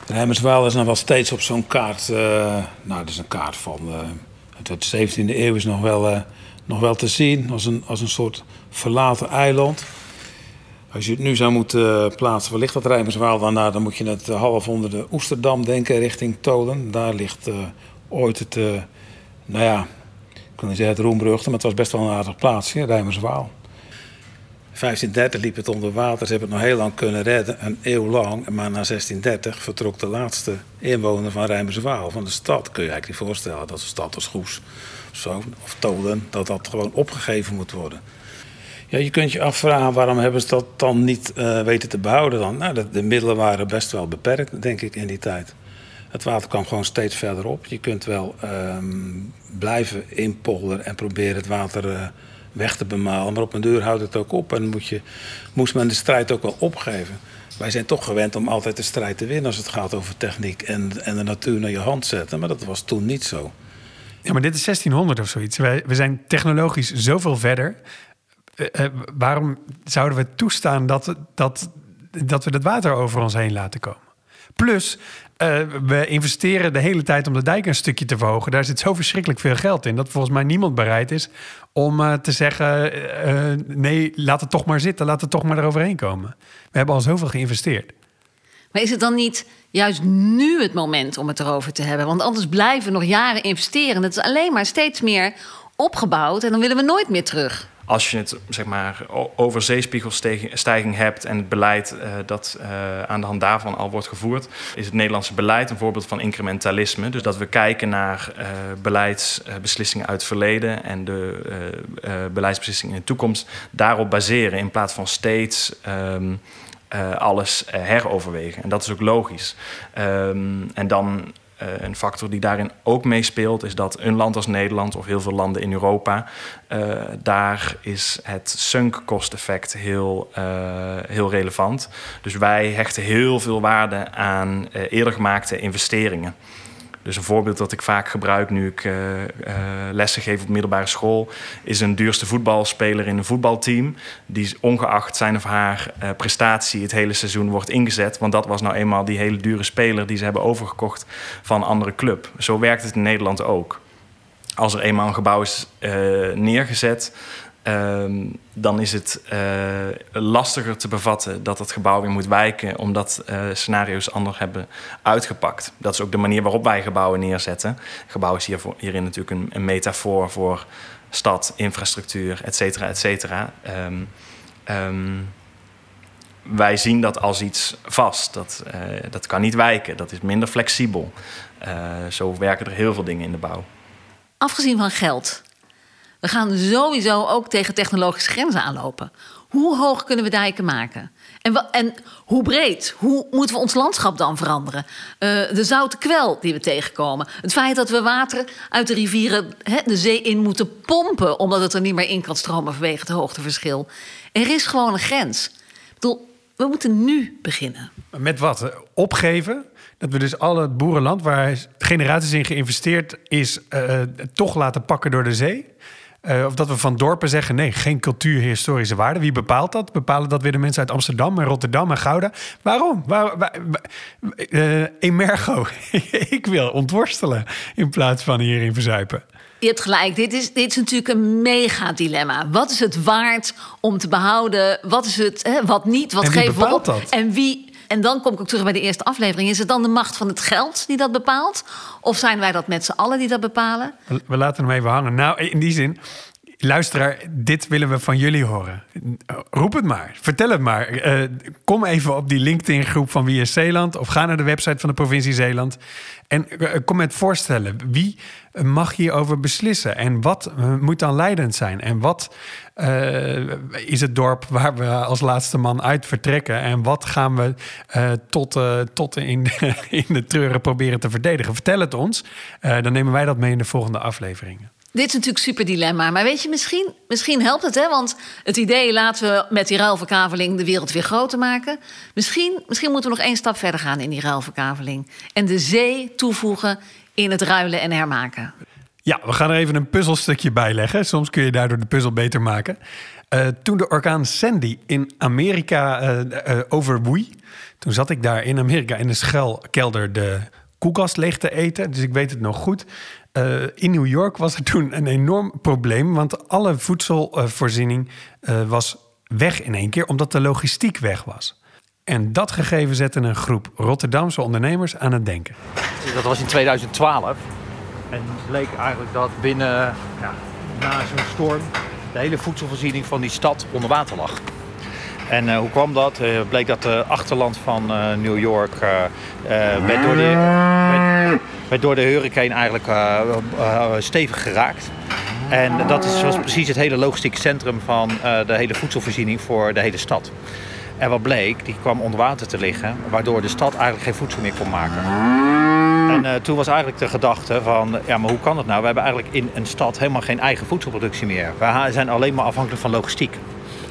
Rijmerswaal is nog wel steeds op zo'n kaart. Uh, nou, dat is een kaart van. Uit de 17e eeuw is nog wel, uh, nog wel te zien. Als een, als een soort verlaten eiland. Als je het nu zou moeten plaatsen, waar ligt dat Rijmerswaal dan? Nou, dan moet je het half onder de Oesterdam denken, richting Tolen. Daar ligt ooit het. nou ja, ik kan niet zeggen het Roembrugte, maar het was best wel een aardig plaatsje, Rijmerswaal. 1530 liep het onder water. Ze hebben het nog heel lang kunnen redden, een eeuw lang. Maar na 1630 vertrok de laatste inwoner van Rijmerswaal, van de stad. Kun je eigenlijk niet voorstellen dat een stad als Goes zo, of Tolen, dat dat gewoon opgegeven moet worden. Ja, je kunt je afvragen waarom hebben ze dat dan niet uh, weten te behouden dan? Nou, de, de, middelen waren best wel beperkt, denk ik, in die tijd. Het water kwam gewoon steeds verder op. Je kunt wel um, blijven inpolderen en proberen het water... Uh, weg te bemalen. Maar op een deur houdt het ook op en moet je, moest men de strijd ook wel opgeven. Wij zijn toch gewend om altijd de strijd te winnen als het gaat over techniek en, en de natuur naar je hand zetten. Maar dat was toen niet zo. Ja, maar dit is 1600 of zoiets. Wij, we zijn technologisch zoveel verder. Uh, waarom zouden we toestaan dat, dat, dat we het water over ons heen laten komen? Plus, we investeren de hele tijd om de dijk een stukje te verhogen. Daar zit zo verschrikkelijk veel geld in dat volgens mij niemand bereid is om uh, te zeggen: uh, nee, laat het toch maar zitten, laat het toch maar eroverheen komen. We hebben al zoveel geïnvesteerd. Maar is het dan niet juist nu het moment om het erover te hebben? Want anders blijven we nog jaren investeren. Het is alleen maar steeds meer opgebouwd en dan willen we nooit meer terug als je het zeg maar, over zeespiegelstijging hebt en het beleid uh, dat uh, aan de hand daarvan al wordt gevoerd, is het Nederlandse beleid een voorbeeld van incrementalisme. Dus dat we kijken naar uh, beleidsbeslissingen uit het verleden en de beleidsbeslissingen in de toekomst daarop baseren in plaats van steeds. Um, alles heroverwegen. En dat is ook logisch. Um, en dan een factor die daarin ook meespeelt, is dat een land als Nederland of heel veel landen in Europa, uh, daar is het sunk cost effect heel, uh, heel relevant. Dus wij hechten heel veel waarde aan eerder gemaakte investeringen. Dus een voorbeeld dat ik vaak gebruik nu ik uh, uh, lessen geef op middelbare school, is een duurste voetbalspeler in een voetbalteam. Die ongeacht zijn of haar uh, prestatie het hele seizoen wordt ingezet. Want dat was nou eenmaal die hele dure speler die ze hebben overgekocht van een andere club. Zo werkt het in Nederland ook. Als er eenmaal een gebouw is neergezet, Um, dan is het uh, lastiger te bevatten dat het gebouw weer moet wijken, omdat uh, scenario's anders hebben uitgepakt. Dat is ook de manier waarop wij gebouwen neerzetten. Gebouw is hierin natuurlijk een, een, metafoor voor stad, infrastructuur, et cetera, et cetera. Um, um, wij zien dat als iets vast. Dat, uh, dat kan niet wijken, dat is minder flexibel. zo werken er heel veel dingen in de bouw. Afgezien van geld, we gaan sowieso ook tegen technologische grenzen aanlopen. Hoe hoog kunnen we dijken maken? En, en hoe breed? Hoe moeten we ons landschap dan veranderen? Eh, de zoute kwel die we tegenkomen. Het feit dat we water uit de rivieren de zee in moeten pompen... omdat het er niet meer in kan stromen vanwege het hoogteverschil. Er is gewoon een grens. Ik bedoel, we moeten nu beginnen. Met wat? Eh, Opgeven? Dat we dus al het boerenland waar generaties in geïnvesteerd is, eh, toch laten pakken door de zee? Eh, of dat we van dorpen zeggen: nee, geen cultuurhistorische waarde. Wie bepaalt dat? Bepalen dat weer de mensen uit Amsterdam en Rotterdam en Gouda? Waarom? Waar, waar- waar- eh, emergo. (laughs) Ik wil ontworstelen in plaats van hierin verzuipen. Je hebt gelijk, dit is, dit is natuurlijk een mega dilemma. Wat is het waard om te behouden? Wat is het, hè, wat niet? Wat En wie geven we op? dat? En wie... En dan kom ik ook terug bij de eerste aflevering. Is het dan de macht van het geld die dat bepaalt? Of zijn wij dat met z'n allen die dat bepalen? We- laten hem even hangen. Nou, in die zin, luisteraar, dit willen we van jullie horen. Roep het maar, vertel het maar. Eh, kom even op die LinkedIn-groep van Wie is Zeeland... of ga naar de website van de provincie Zeeland... en eh, kom met voorstellen. Wie mag hierover beslissen? En wat eh, moet dan leidend zijn? En wat eh, is het dorp waar we als laatste man uit vertrekken? En wat gaan we eh, tot, tot in, de, (laughs) in de treuren proberen te verdedigen? Vertel het ons. Dan nemen wij dat mee in de volgende afleveringen. Dit is natuurlijk super dilemma. Maar weet je, misschien, misschien helpt het, hè? Want het idee laten we met die ruilverkaveling de wereld weer groter maken. Misschien, misschien moeten we nog één stap verder gaan in die ruilverkaveling. En de zee toevoegen in het ruilen en hermaken. Ja, we gaan er even een puzzelstukje bij leggen. Soms kun je daardoor de puzzel beter maken. Eh, toen de orkaan Sandy in Amerika eh, overwoei... toen zat ik daar in Amerika in de schuilkelder de koelkast leeg te eten. Dus ik weet het nog goed. In New York was er toen een enorm probleem... want alle voedselvoorziening was weg in één keer... omdat de logistiek weg was. En dat gegeven zette een groep Rotterdamse ondernemers aan het denken. Dat was in 2012. En het bleek eigenlijk dat binnen, ja, na zo'n storm, de hele voedselvoorziening van die stad onder water lag. En eh, hoe kwam dat? Eh, Het bleek dat de achterland van eh, New York eh, eh, werd, door de, werd, werd door de hurricane eigenlijk stevig geraakt. En dat is, was precies het hele logistieke centrum van eh, de hele voedselvoorziening voor de hele stad. En wat bleek, die kwam onder water te liggen, waardoor de stad eigenlijk geen voedsel meer kon maken. En eh, toen was eigenlijk de gedachte van, ja, maar hoe kan het nou? We hebben eigenlijk in een stad helemaal geen eigen voedselproductie meer. We zijn alleen maar afhankelijk van logistiek.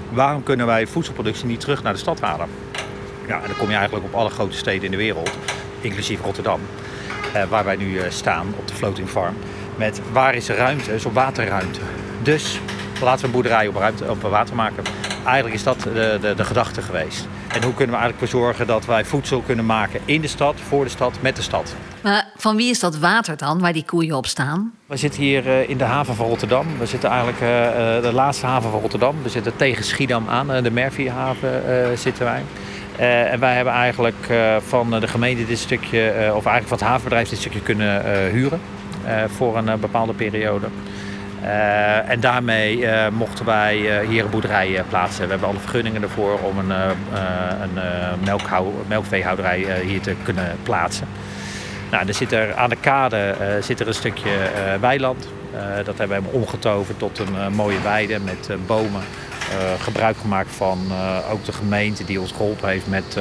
Waarom kunnen wij voedselproductie niet terug naar de stad halen? Ja, en dan kom je eigenlijk op alle grote steden in de wereld, inclusief Rotterdam, eh, waar wij nu eh, staan op de floating farm. Met waar is er ruimte? Dus op waterruimte. Dus laten we een boerderij op, ruimte, op water maken. Eigenlijk is dat de, de, de gedachte geweest. En hoe kunnen we eigenlijk voor zorgen dat wij voedsel kunnen maken in de stad, voor de stad, met de stad? Maar van wie is dat water dan, waar die koeien op staan? We zitten hier eh, in de haven van Rotterdam. We zitten eigenlijk uh, de laatste haven van Rotterdam. We zitten tegen Schiedam aan, de Mervierhaven uh, zitten wij. Uh, en wij hebben eigenlijk uh, van de gemeente dit stukje, uh, of eigenlijk van het havenbedrijf dit stukje kunnen huren voor een bepaalde periode. Uh, en daarmee uh, mochten wij hier een boerderij plaatsen. We hebben alle vergunningen ervoor om een, een melkveehouderij hier te kunnen plaatsen. Nou, er zit er aan de kade zit er een stukje weiland. dat hebben we omgetoverd tot een mooie weide met bomen. Gebruik gemaakt van ook de gemeente die ons geholpen heeft met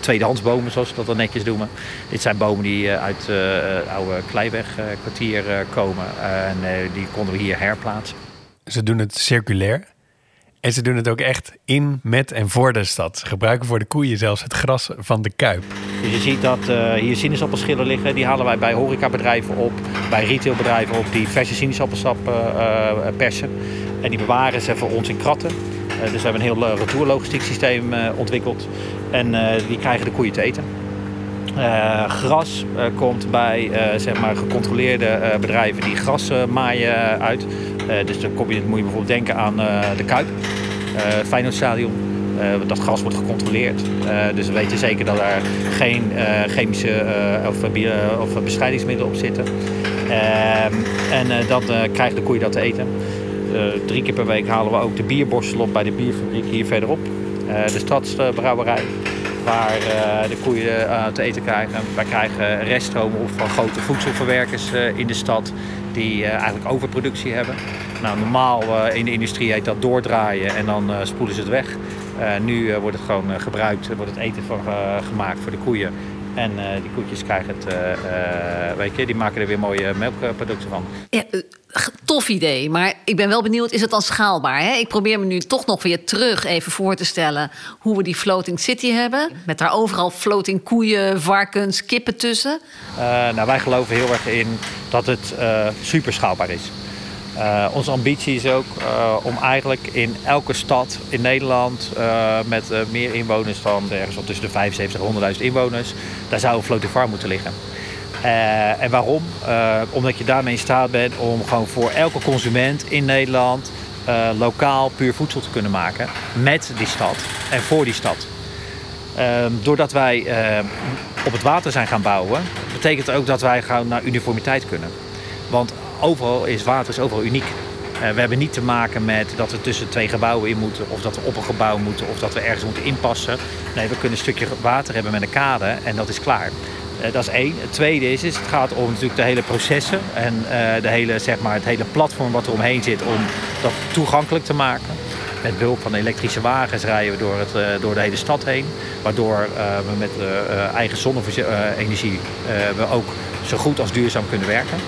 tweedehandsbomen, zoals we dat dan netjes noemen. Dit zijn bomen die uit het oude Kleiwegkwartier komen en die konden we hier herplaatsen. Ze doen het circulair. En ze doen het ook echt in, met en voor de stad. Ze gebruiken voor de koeien zelfs het gras van de kuip. Dus je ziet dat uh, hier sinaasappelschillen liggen. Die halen wij bij horecabedrijven op, bij retailbedrijven op die verse sinaasappelsap uh, persen. En die bewaren ze voor ons in kratten. dus we hebben een heel retourlogistiek systeem ontwikkeld. En die krijgen de koeien te eten. Gras komt bij zeg maar gecontroleerde bedrijven die gras maaien uit. dus dan kom je, moet je bijvoorbeeld denken aan de Kuip, het Feyenoordstadion. dat gras wordt gecontroleerd. dus we weten zeker dat er geen chemische of, of, bestrijdingsmiddelen op zitten. Ehm, en dan krijgen de koeien dat te eten. Drie keer per week halen we ook de bierborstel op bij de bierfabriek hier verderop. de stadsbrouwerij waar uh, de koeien uh, te eten krijgen. Wij krijgen reststromen op van grote voedselverwerkers in de stad die eigenlijk overproductie hebben. Nou, normaal in de industrie heet dat doordraaien en dan spoelen ze het weg. Nu wordt het gewoon gebruikt, wordt het eten van gemaakt voor de koeien. En die koetjes krijgen het, weet je, die maken er weer mooie melkproducten van. Ja, tof idee, maar ik ben wel benieuwd, is het dan schaalbaar? Hè? Ik probeer me nu toch nog weer terug even voor te stellen hoe we die floating city hebben. Met daar overal floating koeien, varkens, kippen tussen. nou, wij geloven heel erg in dat het super schaalbaar is. Uh, onze ambitie is ook uh, om eigenlijk in elke stad in Nederland uh, met meer inwoners van ergens tussen de 75 en 100.000 inwoners, daar zou een floating farm moeten liggen. en waarom? omdat je daarmee in staat bent om gewoon voor elke consument in Nederland lokaal puur voedsel te kunnen maken met die stad en voor die stad. Ehm, doordat wij op het water zijn gaan bouwen, betekent ook dat wij gewoon naar uniformiteit kunnen. Want overal is water is overal uniek. Uh, we hebben niet te maken met dat we tussen twee gebouwen in moeten, of dat we op een gebouw moeten, of dat we ergens moeten inpassen. Nee, we kunnen een stukje water hebben met een kade en dat is klaar. Uh, dat is één. Het tweede is, is, het gaat om natuurlijk de hele processen en uh, de hele, zeg maar, het hele platform wat er omheen zit om dat toegankelijk te maken. Met behulp van elektrische wagens rijden we door, het, door de hele stad heen. Waardoor we met eigen zonne-energie we ook zo goed als duurzaam kunnen werken.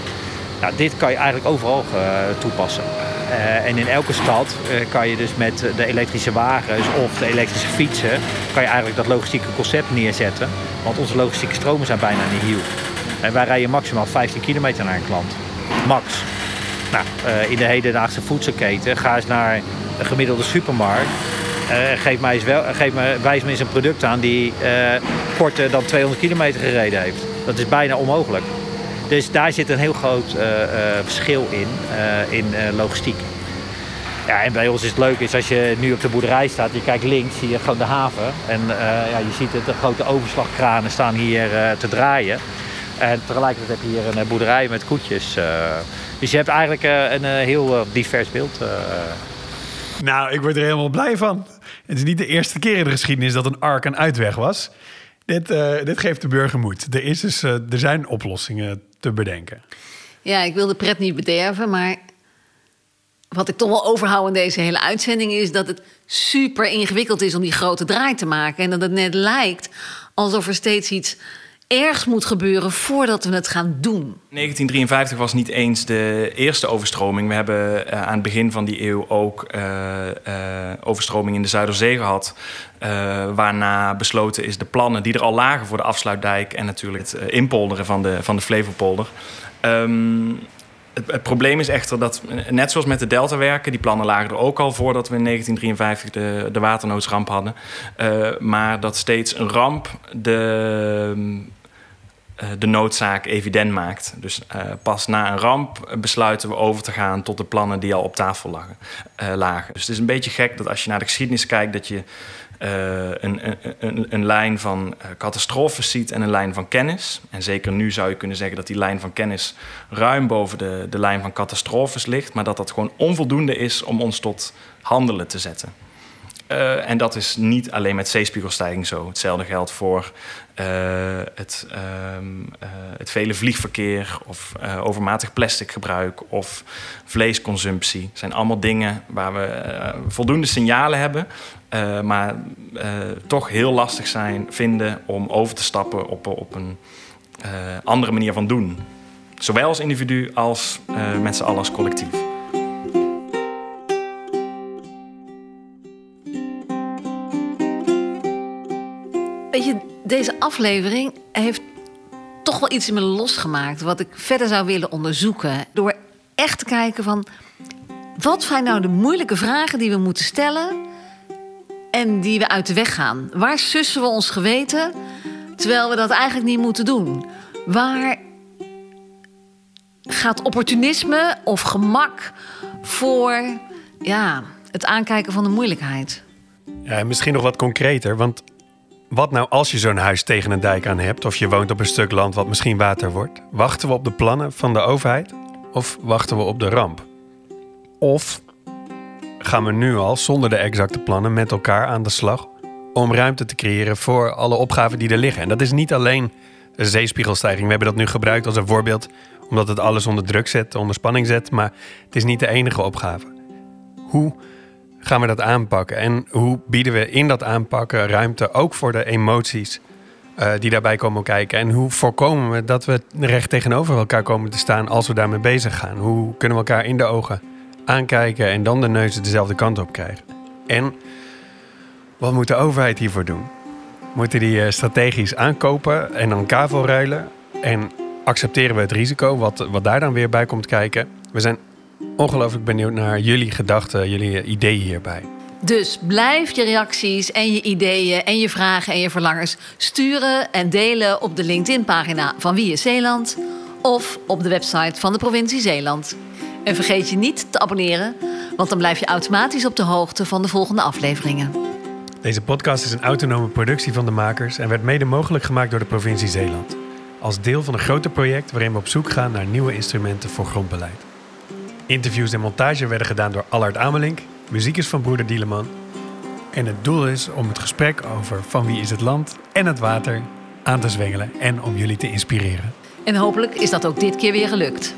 Nou, dit kan je eigenlijk overal uh, toepassen. Uh, en in elke stad uh, kan je dus met de elektrische wagens of de elektrische fietsen... kan je eigenlijk dat logistieke concept neerzetten. Want onze logistieke stromen zijn bijna niet nieuw. En wij rijden maximaal 15 kilometer naar een klant. Max. Nou, in de hedendaagse voedselketen ga eens naar een gemiddelde supermarkt... geef mij eens wel, geef me, wijs me eens een product aan die korter dan 200 kilometer gereden heeft. Dat is bijna onmogelijk. Dus daar zit een heel groot uh, uh, verschil in, uh, in logistiek. Ja, en bij ons is het leuk is als je nu op de boerderij staat, je kijkt links, zie je gewoon de haven. En ja, je ziet het, de grote overslagkranen staan hier te draaien. En tegelijkertijd heb je hier een boerderij met koetjes. dus je hebt eigenlijk een heel divers beeld. Nou, ik word er helemaal blij van. Het is niet de eerste keer in de geschiedenis dat een ark een uitweg was. Dit, uh, dit geeft de burger moed. Er, is dus, uh, er zijn oplossingen te bedenken. Ja, ik wil de pret niet bederven, maar wat ik toch wel overhoud in deze hele uitzending is dat het super ingewikkeld is om die grote draai te maken. En dat het net lijkt alsof er steeds iets ergs moet gebeuren voordat we het gaan doen. 1953 was niet eens de eerste overstroming. We hebben uh, aan het begin van die eeuw ook uh, overstroming in de Zuiderzee gehad. waarna besloten is de plannen die er al lagen voor de afsluitdijk... en natuurlijk het inpolderen van de, van de Flevopolder... Um, het, probleem is echter dat, net zoals met de deltawerken... die plannen lagen er ook al voordat we in 1953 de, de waternoodramp hadden. Maar dat steeds een ramp de, de noodzaak evident maakt. Dus uh, pas na een ramp besluiten we over te gaan... tot de plannen die al op tafel lagen. lagen. Dus het is een beetje gek dat als je naar de geschiedenis kijkt... dat je uh, een, een, een, lijn van catastrofes ziet en een lijn van kennis. En zeker nu zou je kunnen zeggen dat die lijn van kennis ruim boven de, de lijn van catastrofes ligt, maar dat dat gewoon onvoldoende is om ons tot handelen te zetten. Uh, en dat is niet alleen met zeespiegelstijging zo. Hetzelfde geldt voor uh, het, uh, het, vele vliegverkeer of overmatig plastic gebruik of vleesconsumptie. Het zijn allemaal dingen waar we voldoende signalen hebben, maar toch heel lastig zijn vinden om over te stappen op, op een andere manier van doen. Zowel als individu als met z'n allen als collectief. Deze aflevering heeft toch wel iets in me losgemaakt. Wat ik verder zou willen onderzoeken. Door echt te kijken van. Wat zijn nou de moeilijke vragen die we moeten stellen. En die we uit de weg gaan? Waar sussen we ons geweten. Terwijl we dat eigenlijk niet moeten doen? Waar gaat opportunisme of gemak voor ja, het aankijken van de moeilijkheid? Ja, misschien nog wat concreter. Want wat nou als je zo'n huis tegen een dijk aan hebt of je woont op een stuk land wat misschien water wordt? Wachten we op de plannen van de overheid of wachten we op de ramp? Of gaan we nu al zonder de exacte plannen met elkaar aan de slag om ruimte te creëren voor alle opgaven die er liggen? En dat is niet alleen de zeespiegelstijging. We hebben dat nu gebruikt als een voorbeeld omdat het alles onder druk zet, onder spanning zet, maar het is niet de enige opgave. Hoe gaan we dat aanpakken? En hoe bieden we in dat aanpakken ruimte ook voor de emoties uh, die daarbij komen kijken? En hoe voorkomen we dat we recht tegenover elkaar komen te staan als we daarmee bezig gaan? Hoe kunnen we elkaar in de ogen aankijken en dan de neuzen dezelfde kant op krijgen? En wat moet de overheid hiervoor doen? Moeten die uh, strategisch aankopen en dan kavo ruilen? En accepteren we het risico wat, wat daar dan weer bij komt kijken? We zijn ongelooflijk benieuwd naar jullie gedachten, jullie ideeën hierbij. Dus blijf je reacties en je ideeën en je vragen en je verlangers sturen en delen op de LinkedIn-pagina van Wie is Zeeland of op de website van de provincie Zeeland. En vergeet je niet te abonneren, want dan blijf je automatisch op de hoogte van de volgende afleveringen. Deze podcast is een autonome productie van de makers en werd mede mogelijk gemaakt door de provincie Zeeland. Als deel van een groter project waarin we op zoek gaan naar nieuwe instrumenten voor grondbeleid. Interviews en montage werden gedaan door Allard Amelink. Muziek is van Broeder Dieleman. En het doel is om het gesprek over van wie is het land en het water aan te zwengelen en om jullie te inspireren. En hopelijk is dat ook dit keer weer gelukt.